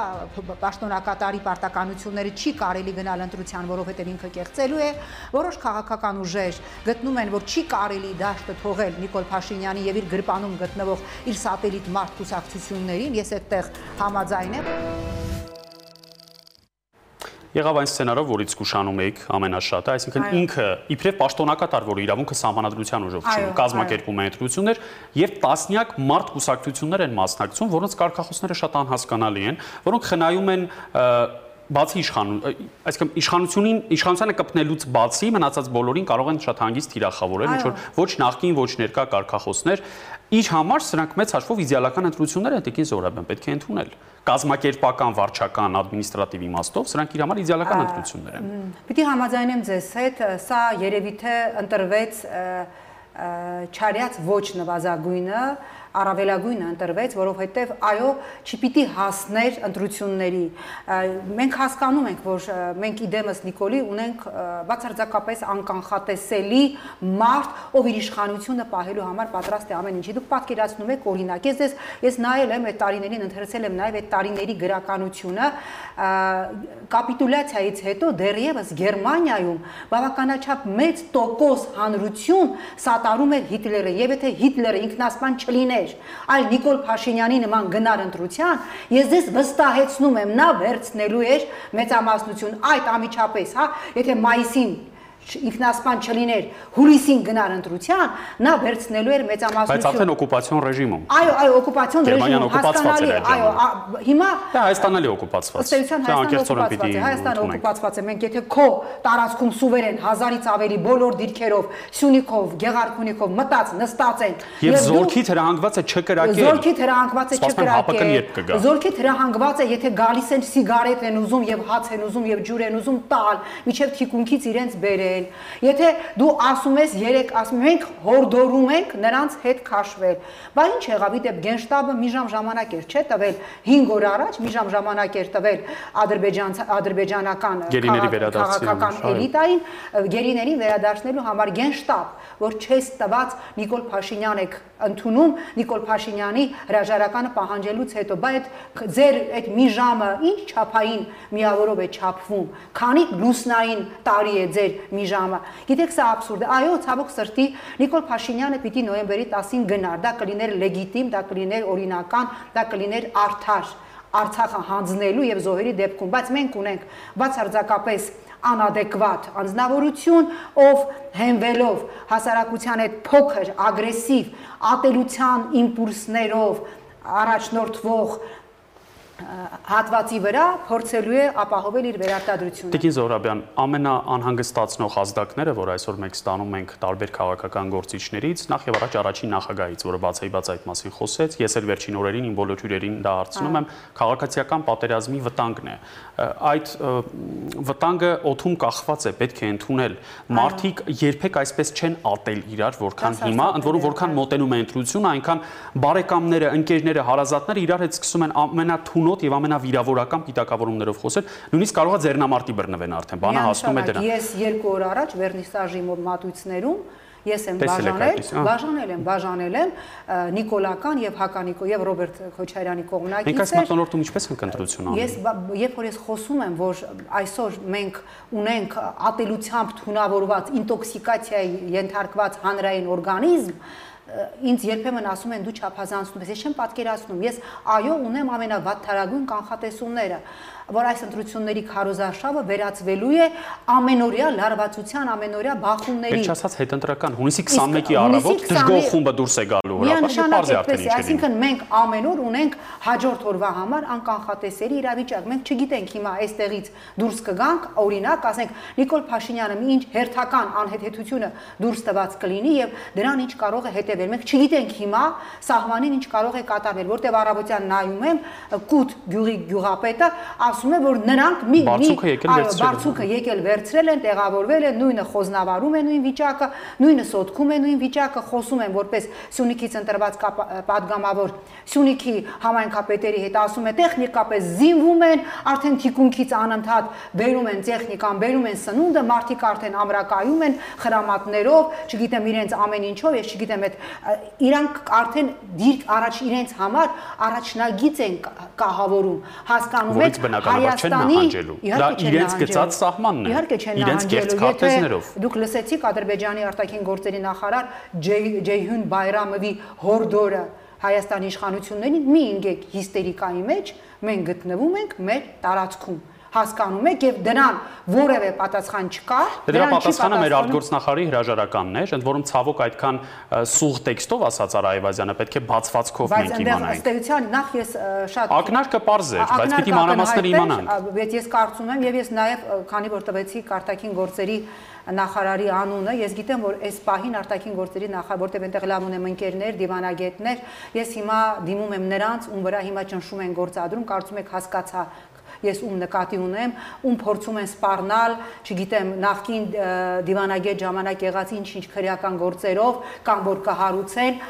պաշտոնակատարի պարտականությունները չի կարելի գնալ ընտրության, որովհետեւ ինքը կեղծելու է, որոշ քաղաքական ուժեր գտնում են, որ չի կարելի դաշտը թողել Նիկոլ Փաշինյանի եւ իր գրպանում գտնվող իր սատելիտ մարդ կուսակցություններին, ես այդտեղ համաձայն եմ եղավ այն սցենարով, որից զգուշանում էիք ամենաշատը, այսինքն ինքը իբրև պաշտոնակատար, որ իրավունքը սահմանադրության ուժով չի, կազմակերպում է ընտրություններ եւ տասնյակ մարդ կուսակցություններ են մասնակցում, որոնց կարգախոսները շատ անհասկանալի են, որոնք խնայում են բացի իշխան, այսինքն իշխանությունին իշխանությանը կպնելուց բացի մնացած բոլորին կարող են շատ հանգիստ թիրախավորել, ինչ որ ոչ նախկին, ոչ ներկա կարգախոսներ, իր համար սրանք մեծ հաշվով իդեալական ընտրություններ են Տիկին Զորաբյան պետք է ընդունել կազմակերպական, վարչական, ադմինիստրատիվ իմաստով սրանք իր համար իդեալական ընտրություններ են։ Պիտի համաձայնեմ ձեզ հետ, սա երևի թե ընտրվեց չարյած ոչ նվազագույնը, առավելագույնը ընտրվեց, որովհետև այո, չպիտի հասներ ընտրությունների։ Մենք հասկանում ենք, որ մենք իդեմս Նիկոլի ունենք բացարձակապես անկանխատեսելի մարդ, ով իր իշխանությունը պահելու համար պատրաստ է ամեն ինչի։ Դուք պատկերացնում եք օրինակ, ես ես ես նայել եմ այդ տարիներին ընթերցել եմ նաև այդ տարիների գրականությունը, կապիտուլյացիայից հետո դեռևս Գերմանիայում բավականաչափ մեծ տոկոս հանրություն սատարում էր Հիտլերը, եւ եթե Հիտլերը ինքնասպան չլիներ էր, այլ Նիկոլ Փաշինյանի նման գնար ընտրության, ես ձեզ վստահեցնում եմ, նա վերցնելու էր մեծամասնություն այդ ամիջապես, հա, եթե մայիսին ինքնասպան չլիներ, հուլիսին գնար ընտրության, նա վերցնելու էր մեծամասնություն։ Բայց արդեն օկուպացիոն ռեժիմում։ Այո, այո, օկուպացիոն ռեժիմում հասկանալի այո, հիմա Դա Հայաստանն է օկուպացված։ Ըստ էության Հայաստանը օկուպացված է, Հայաստանը օկուպացված է։ Մենք եթե քո տարածքում սուվերեն հազարից ավելի բոլոր դիրքերով, Սյունիքով, Գեղարքունիքով մտած նստած են եւ զորքից հրահանգված է չկրակել։ Զորքից հրահանգված է չկրակել։ Զորքից հրահանգված է, եթե գալիս են սիգարետ են ուզում եւ հաց են ուզում եւ ջուր են ուզում տալ, միջև թիկունքից իրենց բերել քաշվել։ Եթե դու ասում ես 3 ասում մենք հորդորում ենք նրանց հետ քաշվել։ Բա ինչ եղավ, իդեպ Գենշտաբը մի ժամ ժամանակ էր, չէ՞ տվել 5 օր առաջ, մի ժամ ժամանակ էր տվել ադրբեջան ադրբեջանական քաղաքական էլիտային գերիներին վերադարձնելու համար Գենշտաբ, որ չես տված Նիկոլ Փաշինյան եք ընդունում Նիկոլ Փաշինյանի հրաժարականը պահանջելուց հետո, բա այդ ձեր այդ մի ժամը ինչ չափային միավորով է չափվում, քանի լուսնային տարի է ձեր մի ժամը։ Գիտեք, սա абսուրդ է։ Այո, ցավոք սրտի Նիկոլ Փաշինյանը պիտի նոյեմբերի 10-ին գնար, դա կլիներ լեգիտիմ, դա կլիներ օրինական, դա կլիներ արդար Արցախը հանձնելու եւ զոհերի դեպքում, բայց մենք ունենք բացարձակապես անադեկվատ անznավորություն, ով հենվելով հասարակության այդ փոքր, ագրեսիվ, ատելության իմպուլսներով առաջնորդվող հատվածի վրա փորձելու է ապահովել իր վերարտադրությունը։ Տիկին Զորաբյան, ամենաանհանգստացնող ազդակները, որ այսօր մենք ստանում ենք տարբեր քաղաքական գործիչներից, նախ եւ առաջ առաջին նախագահից, որը բացայբաց այդ մասին խոսեց, ես էլ վերջին օրերին իմ բոլոր հյուրերին դա հարցնում եմ, քաղաքացիական պատերազմի վտանգն է։ Այդ վտանգը օթում կախված է, պետք է ընդունել։ Մարդիկ երբեք այսպես չեն ատել իրար, որքան հիմա, ընդ որում որքան մոտենում է ընտրությունը, այնքան բարեկամները, ընկերները, հարազատները իրար հետ սկսում են ամենաթուն անոտ եւ ամենավիրավորական պիտակավորումներով խոսել, նույնիսկ կարող է ձեռնամարտի բռնվեն արդեն, բանը հասնում է դրան։ Ես երկու օր առաջ վերնիսաժի մատույցներում ես եմ բաժանել, բաժանել եմ, բաժանել եմ Նիկոլական եւ Հականիկո եւ Ռոբերտ Քոչարյանի կողմնակից։ Մենք այս մտնոլորտում ինչպես ենք ընտրություն անում։ Ես երբ որ ես խոսում եմ, որ այսօր մենք ունենք ատելությամբ թունավորված ինտոքսիկացիայի ենթարկված հանրային օրգանիզմ, ինձ երբեմն ասում են դու չափազանցնում ես, ես չեմ պատկերացնում, ես այո ունեմ ամենավատթարագույն կանխատեսումները, որ այս ընտրությունների քարոզարշավը վերածվելու է ամենօրյա լարվածության, ամենօրյա բախումների։ Ինչ ասած հետընտրական հունիսի 21-ի առավոտ դժգոհ խումբը դուրս է գալու հրապարակը, բարձր արդեն ինչ Այսինքն մենք ամեն օր ունենք հաջորդ օրվա համար անկանխատեսելի իրավիճակ։ Մենք չգիտենք հիմա այստեղից դուրս կգանք, օրինակ, ասենք Նիկոլ Փաշինյանը ինչ հերթական անհեթեթությունը դուրս տված կլինի եւ դրան ինչ կարող է հետևել։ Մենք չգիտենք հիմա սահմանին ինչ կարող է կատարվել, որտեղ առավոտյան նայում եմ կուտ գյուղի գյուղապետը ասում է, որ նրանք մի բարձուկը եկել վերցրել են, տեղավորվել են, նույնը խոզնավարում է նույն վիճակը, նույնը սոտքում է նույն վիճակը, խոսում են որպես Սյունիքից ընտրված падգամավոր Սյունիքի համայնքապետերի հետ ասում է տեխնիկապես զինվում են, արդեն թիկունքից անընդհատ բերում են տեխնիկան, բերում են սնունդը, մարդիկ արդեն ամրակայում են խրամատներով, չգիտեմ իրենց ամեն ինչով, ես չգիտեմ այդ իրանք արդեն դիրք առաջ իրենց համար առաջնագիծ են կահավորում, հասկանում եք, Հայաստանի դա իրենց գծած սահմանն է։ Իհարկե չեն կերտ քարտեզներով։ Դուք լսեցիք Ադրբեջանի արտաքին գործերի նախարար Ջեյհուն Բայրամովի հորդորը Հայաստանի իշխանություններին մի ինգեք հիստերիկայի մեջ մենք գտնվում ենք մեր տարածքում հասկանում եք եւ դրան որևէ պատասխան չկա Դրա պատասխանը մեր արտգործնախարարի հրաժարականն է, ընդ որում ցավոք այդքան սուղ տեքստով ասաց Արա Այվազյանը, պետք է բացվածքով մենք իմանանք։ Բայց ըստ էության նախ ես շատ Ակնարկը པարզ է, բայց պիտի մանրամասները իմանանք։ Բայց ես կարծում եմ եւ ես նաեւ քանի որ տվեցի կարտակին գործերի նախարարի անունը, ես գիտեմ, որ այս պահին արտաքին գործերի նախարար, որտեղ այնտեղ լավ ունեմ ընկերներ, դիվանագետներ, ես հիմա դիմում եմ նրանց, ում վրա հիմա ճնշում են գործադրում, կարծում եք հասկացա ես ում նկատի ունեմ, ում փորձում են սպառնալ, չգիտեմ, նախքին դիվանագետ ժամանակ եղած ինչ-ինչ քրեական գործերով կամ որ կհարուցեն,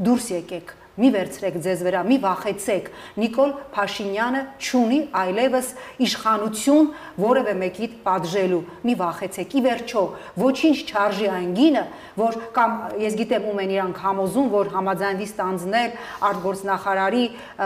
դուրս եկեք մի վերցրեք ձեզ վրա, մի վախեցեք։ Նիկոլ Փաշինյանը ճունի այլևս իշխանություն որևէ մեկի պատժելու։ Մի վախեցեք։ Ի վերջո, ոչինչ չարժի այն գինը, որ կամ ես գիտեմ ում են իրանք համոզում, որ համաձայնվի ստանձնել արտգործնախարարի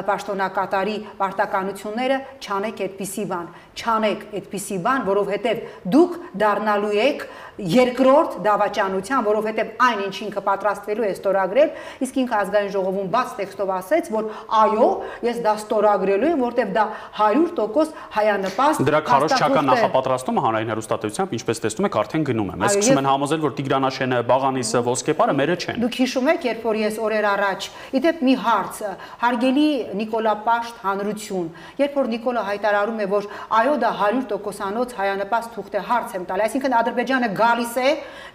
պաշտոնակատարի պարտականությունները, չանեք այդպիսի բան չանեք այդպիսի բան, որովհետև դուք դառնալու եք երկրորդ դավաճանության, որովհետև այն ինչ ինքը պատրաստվելու է ստորագրել, իսկ ինքը ազգային ժողովում բաց տեքստով ասեց, որ այո, ես դա ստորագրելու եմ, որովհետև դա 100% հայանպաստ Դրա քարոշչական նախապատրաստումը հանրային հեռուստատեսությամբ, ինչպես տեսնում եք, արդեն գնում է։ Մեզ սկսում են համոզել, որ Տիգրանաշենը, Բաղանիսը, Ոսկեպարը մերը չեն։ Դուք հիշում եք, երբ որ ես օրեր առաջ, իդեպ մի հարց, հարգելի Նիկոլա Պաշտ հանրություն, երբ որ Նիկոլը հայտարարում է, որ այո դա 100%-անոց հայանպաստ թուղթ է, հարց եմ տալի, այսինքն Ադրբեջանը գալիս է,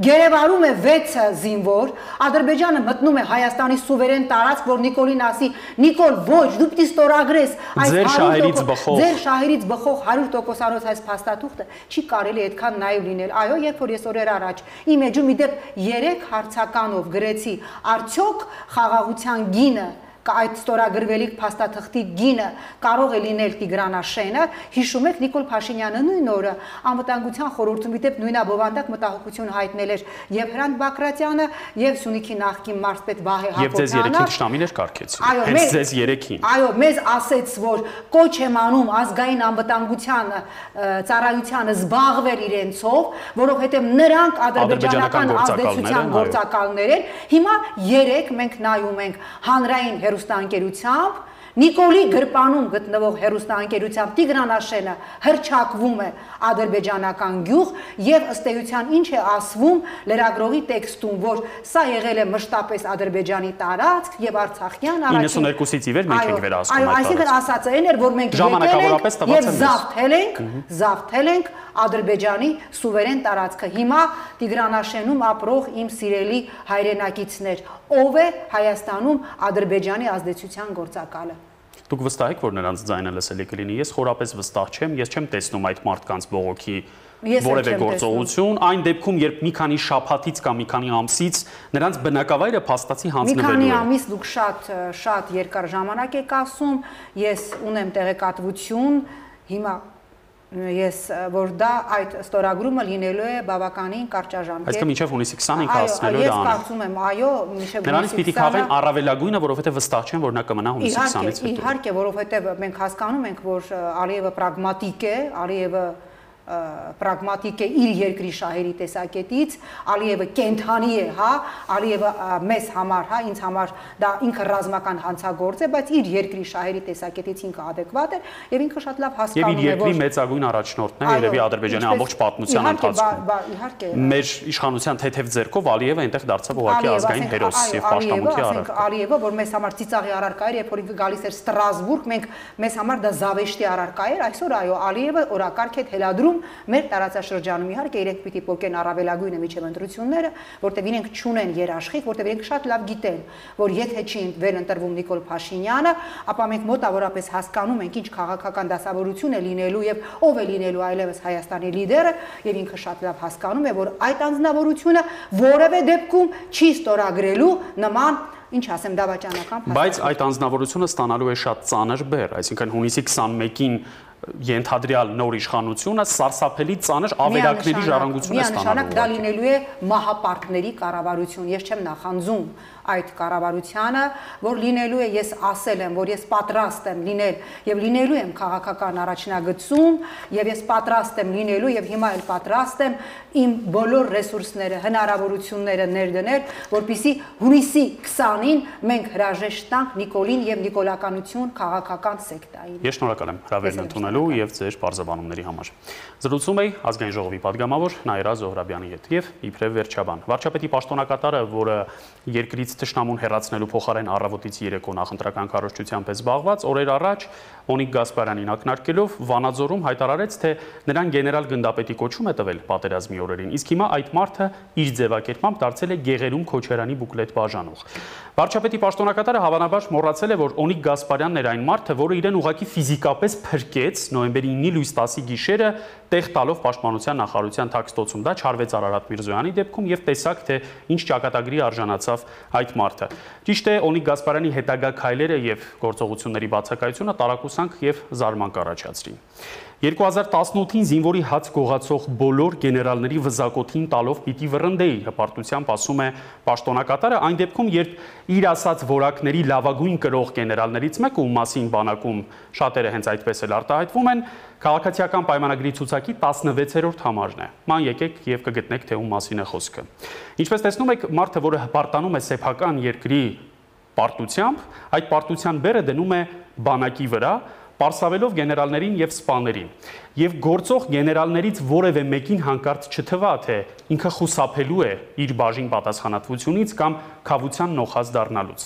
գերեվարում է 6 զինվոր, Ադրբեջանը մտնում է Հայաստանի սուվերեն տարածք, որ Նիկոլին ասի, Նիկոլ, ոչ, դու պիտի ստորագրես այս 100% բխող ձեր շահերից բխող 100%-անոց այս փաստաթուղթը չի կարելի այդքան նայվ լինել։ Այո, երբ որ ես օրեր առաջ իմ էջում իդեպ 3 հարցականով գրեցի, արդյոք խաղաղության գինը այդ ստորագրվելիք փաստաթղթի գինը կարող է լինել Տիգրանաշենը, հիշում եք Նիկոլ Փաշինյանը նույն օրը անվտանգության խորհրդում իդեպ նույնաբովանդակ մտահոգություն հայտնել էր եւ Հրանտ Բակրատյանը եւ Սյունիքի նախկին մարզպետ Վահե Հակոբյանը։ Եվ ձեզ երեքին ճշտամիներ կարգեցին։ Հենց ձեզ երեքին։ Այո, մեզ ասեց, որ կոչ եմ անում ազգային անվտանգության ծառայությանը զբաղվել իրենցով, որովհետեւ նրանք ադրբեջանական ազդեցության գործակալներ են։ Հիմա 3 մենք նայում ենք հանրային հերոստանգերությամբ Նիկոլի գրպանում գտնվող հերոստանգերությամբ Տիգրանաշենը հրճակվում է ադրբեջանական գյուղ եւ ըստ էության ինչ է ասվում լրագրողի տեքստում, որ սա եղել է մշտապես Ադրբեջանի տարածք եւ Արցախյան առաջին 92-ից ի վեր մենք ենք վերահսկում այդ տարածքը։ Այո, այսինքն ասածը այն էր, որ մենք ժամանակավորապես տված են զավթել ենք, զավթել ենք Ադրբեջանի սուվերեն տարածքը։ Հիմա Տիգրանաշենում ապրող իմ սիրելի հայրենակիցներ, ով է Հայաստանում Ադրբեջանի ազդեցության գործակալը։ Դուք վստահ եք, որ նրանց ձայնը լսելի կլինի։ Ես խորապես վստահ չեմ, ես չեմ տեսնում այդ մարդկանց բողոքի որևէ գործողություն, այն դեպքում, երբ մի քանի շաբաթից կամ մի քանի ամսից նրանց բնակավայրը փաստացի հանձնվելու է։ Մի քանի ամիս դուք շատ շատ երկար ժամանակ եք ասում, ես ունեմ տեղեկատվություն, հիմա ես որ դա այդ ստորագրումը լինելու է բավականին կարճաժամկետ։ Այսինքն մինչև հունիսի 25-ը հասնելու է դա։ Ես կարծում եմ, այո, մինչև հունիսի 20-ը։ Նրանից պիտի քաղեն առավելագույնը, որովհետև վստահ չեմ, որ նա կմնա հունիսի 20-ից հետո։ Իհարկե, որովհետև մենք հասկանում ենք, որ Ալիևը պրագմատիկ է, Ալիևը պրագմատիկ է իր երկրի շահերի տեսակետից, Ալիևը կենթանի է, հա, Ալիևը մեզ համար, հա, ինձ համար դա ինքը ռազմական հանցագործ է, բայց իր երկրի շահերի տեսակետից ինքը adekvat է եւ ինքը շատ լավ հասկանում է, որ Եվ իր երկրի մեծագույն առաջնորդն է երևի Ադրբեջանի ամբողջ պատմության ընթացքում։ Իհարկե, մեր իշխանության թեթև ձեռքով Ալիևը այնտեղ դարձավ ուղղակի ազգային հերոս եւ պաշտամունքի առարկա։ Ալիևը, որ մեզ համար ծիծաղի առարկա էր, երբ որ ինքը գալիս էր Ստրասբուրգ, մենք մեզ համար դա զավեշտի առարկա էր, այսօր այո, Ալիևը օրակարգ է թելադրում մեր տարածաշրջանում իհարկե իրենք պիտի փոկեն առավելագույնը միջև ընտրությունները, որտեղ իրենք ճունեն երաշխիք, որտեղ իրենք շատ լավ գիտեն, որ եթե չի վերընտրվում Նիկոլ Փաշինյանը, ապա մենք մոտավորապես հասկանում ենք ինչ քաղաքական դասավորություն է լինելու եւ ով է լինելու այլևս Հայաստանի լիդերը եւ ինքը շատ լավ հասկանում է, որ այդ անձնավորությունը որևէ դեպքում չի ստորագրելու նման ինչ ասեմ դավաճանական Բայց այդ անձնավորությունը ստանալու է շատ ծանր բեռ, այսինքն հունիսի 21-ին ենթադրյալ նոր իշխանությունը սարսափելի ծանր ավերակների ժառանգություն է ստանալու։ Միանշանակ դա լինելու է մահապարտների կառավարություն։ Ես չեմ նախանձում այդ կառավարությանը, որ լինելու է ես ասել եմ, որ ես պատրաստ եմ լինել եւ լինելու եմ քաղաքական առաջնագծում եւ ես պատրաստ եմ լինելու եւ հիմա էլ պատրաստ եմ իմ բոլոր ռեսուրսները, հնարավորությունները ներդնել, որpիսի հունիսի 20-ին մենք հրաժեշտ տանք Նիկոլին եւ Նիկոլականություն քաղաքական սեկտային։ Ես շնորհակալ եմ հրավերն ընդունելու եւ ձեր բարձաբանումների համար։ Զրուցում էի ազգային ժողովի падգամավոր Նայրա Զոհրաբյանի հետ եւ իբրև վերջաբան։ Վարչապետի պաշտոնակատարը, որը երկրից ճշնամուն հեռացնելու փոխարեն առավոտից երեկո նախընտրական կառույցությամբ է զբաղված, օրեր առաջ Օնիկ Գասպարյանին ակնարկելով Վանաձորում հայտարարեց, թե նրան գեներալ գնդապետի կոչում է տվել պատերազմի օրերին, իսկ հիմա այդ մարդը իր ձևակերպմամբ դարձել է Գեղերում Քոչարյանի բուկլետ բաժանող։ Վարչապետի պաշտոնակատարը հավանաբար մոռացել է, որ Օնիկ Գասպարյանն էր այն մարդը, որը իրեն ուղակի ֆիզիկապես փրկեց նոյեմբերի 9-ի լույս 10-ի գիշերը տեղ տալով պաշտպանության նախարարության թաքստոցում։ Դա չարվեց Արարատ Միրզոյանի դեպքում եւ տեսակ թե ինչ ճակատագրի արժանացավ այդ մարդը։ Ճիշտ է, Օնիկ Գասպարյանի հետագա քայլերը եւ գործողությունների բացակայությունը տարակուսանք եւ զարմանք առաջացրին։ 2018-ին զինվորի հաց գողացող բոլոր գեներալների վզակոթին տալով պիտի վռնդեի հպարտությամբ ասում է պաշտոնակատարը այն դեպքում երբ իր ասած որակների լավագույն կրող գեներալներից մեկը ում մասին բանակում շատերը հենց այդպես էլ արտահայտվում են քաղաքացիական պայմանագրի ցուցակի 16-րդ համարն է ման եկեք եւ կգտնեք թե ում մասին է խոսքը ինչպես տեսնում եք մարդը որը հպարտանում է սեփական երկրի պարտությամբ այդ պարտության բերը դնում է բանակի վրա Պարսավելով գեներալներին եւ սպաներին եւ գործող գեներալներից որևէ մեկին հանկարծ չթվա թե ինքը խուսափելու է իր բաժին պատասխանատվությունից կամ խավության նոխած դառնալուց։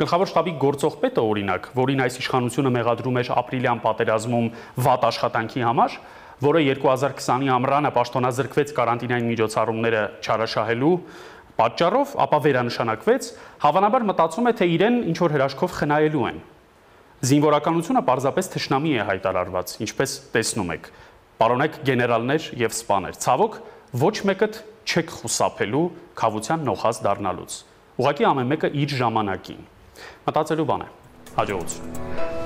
Գլխավոր շտաբի գործող պետը օրինակ, որին այս իշխանությունը մեղադրում էր ապրիլյան պատերազմում վատ աշխատանքի համար, որը 2020-ի ամռանը պաշտոնազրկվեց կարանտինային միջոցառումները չարաշահելու պատճառով, ապա վերանշանակվեց, հավանաբար մտածում է, թե իրեն ինչ որ հրաշքով խնայելու են Զինվորականությունը պարզապես թշնամի է հայտարարված, ինչպես տեսնում եք։ Պարոնեք գեներալներ եւ սպաներ։ Ցավոք, ոչ մեկը չեք խուսափելու խավության նոխած դառնալուց։ Ուղղակի ամեն մեկը իր ժամանակին։ Մտածելու բան է։ Հաջողություն։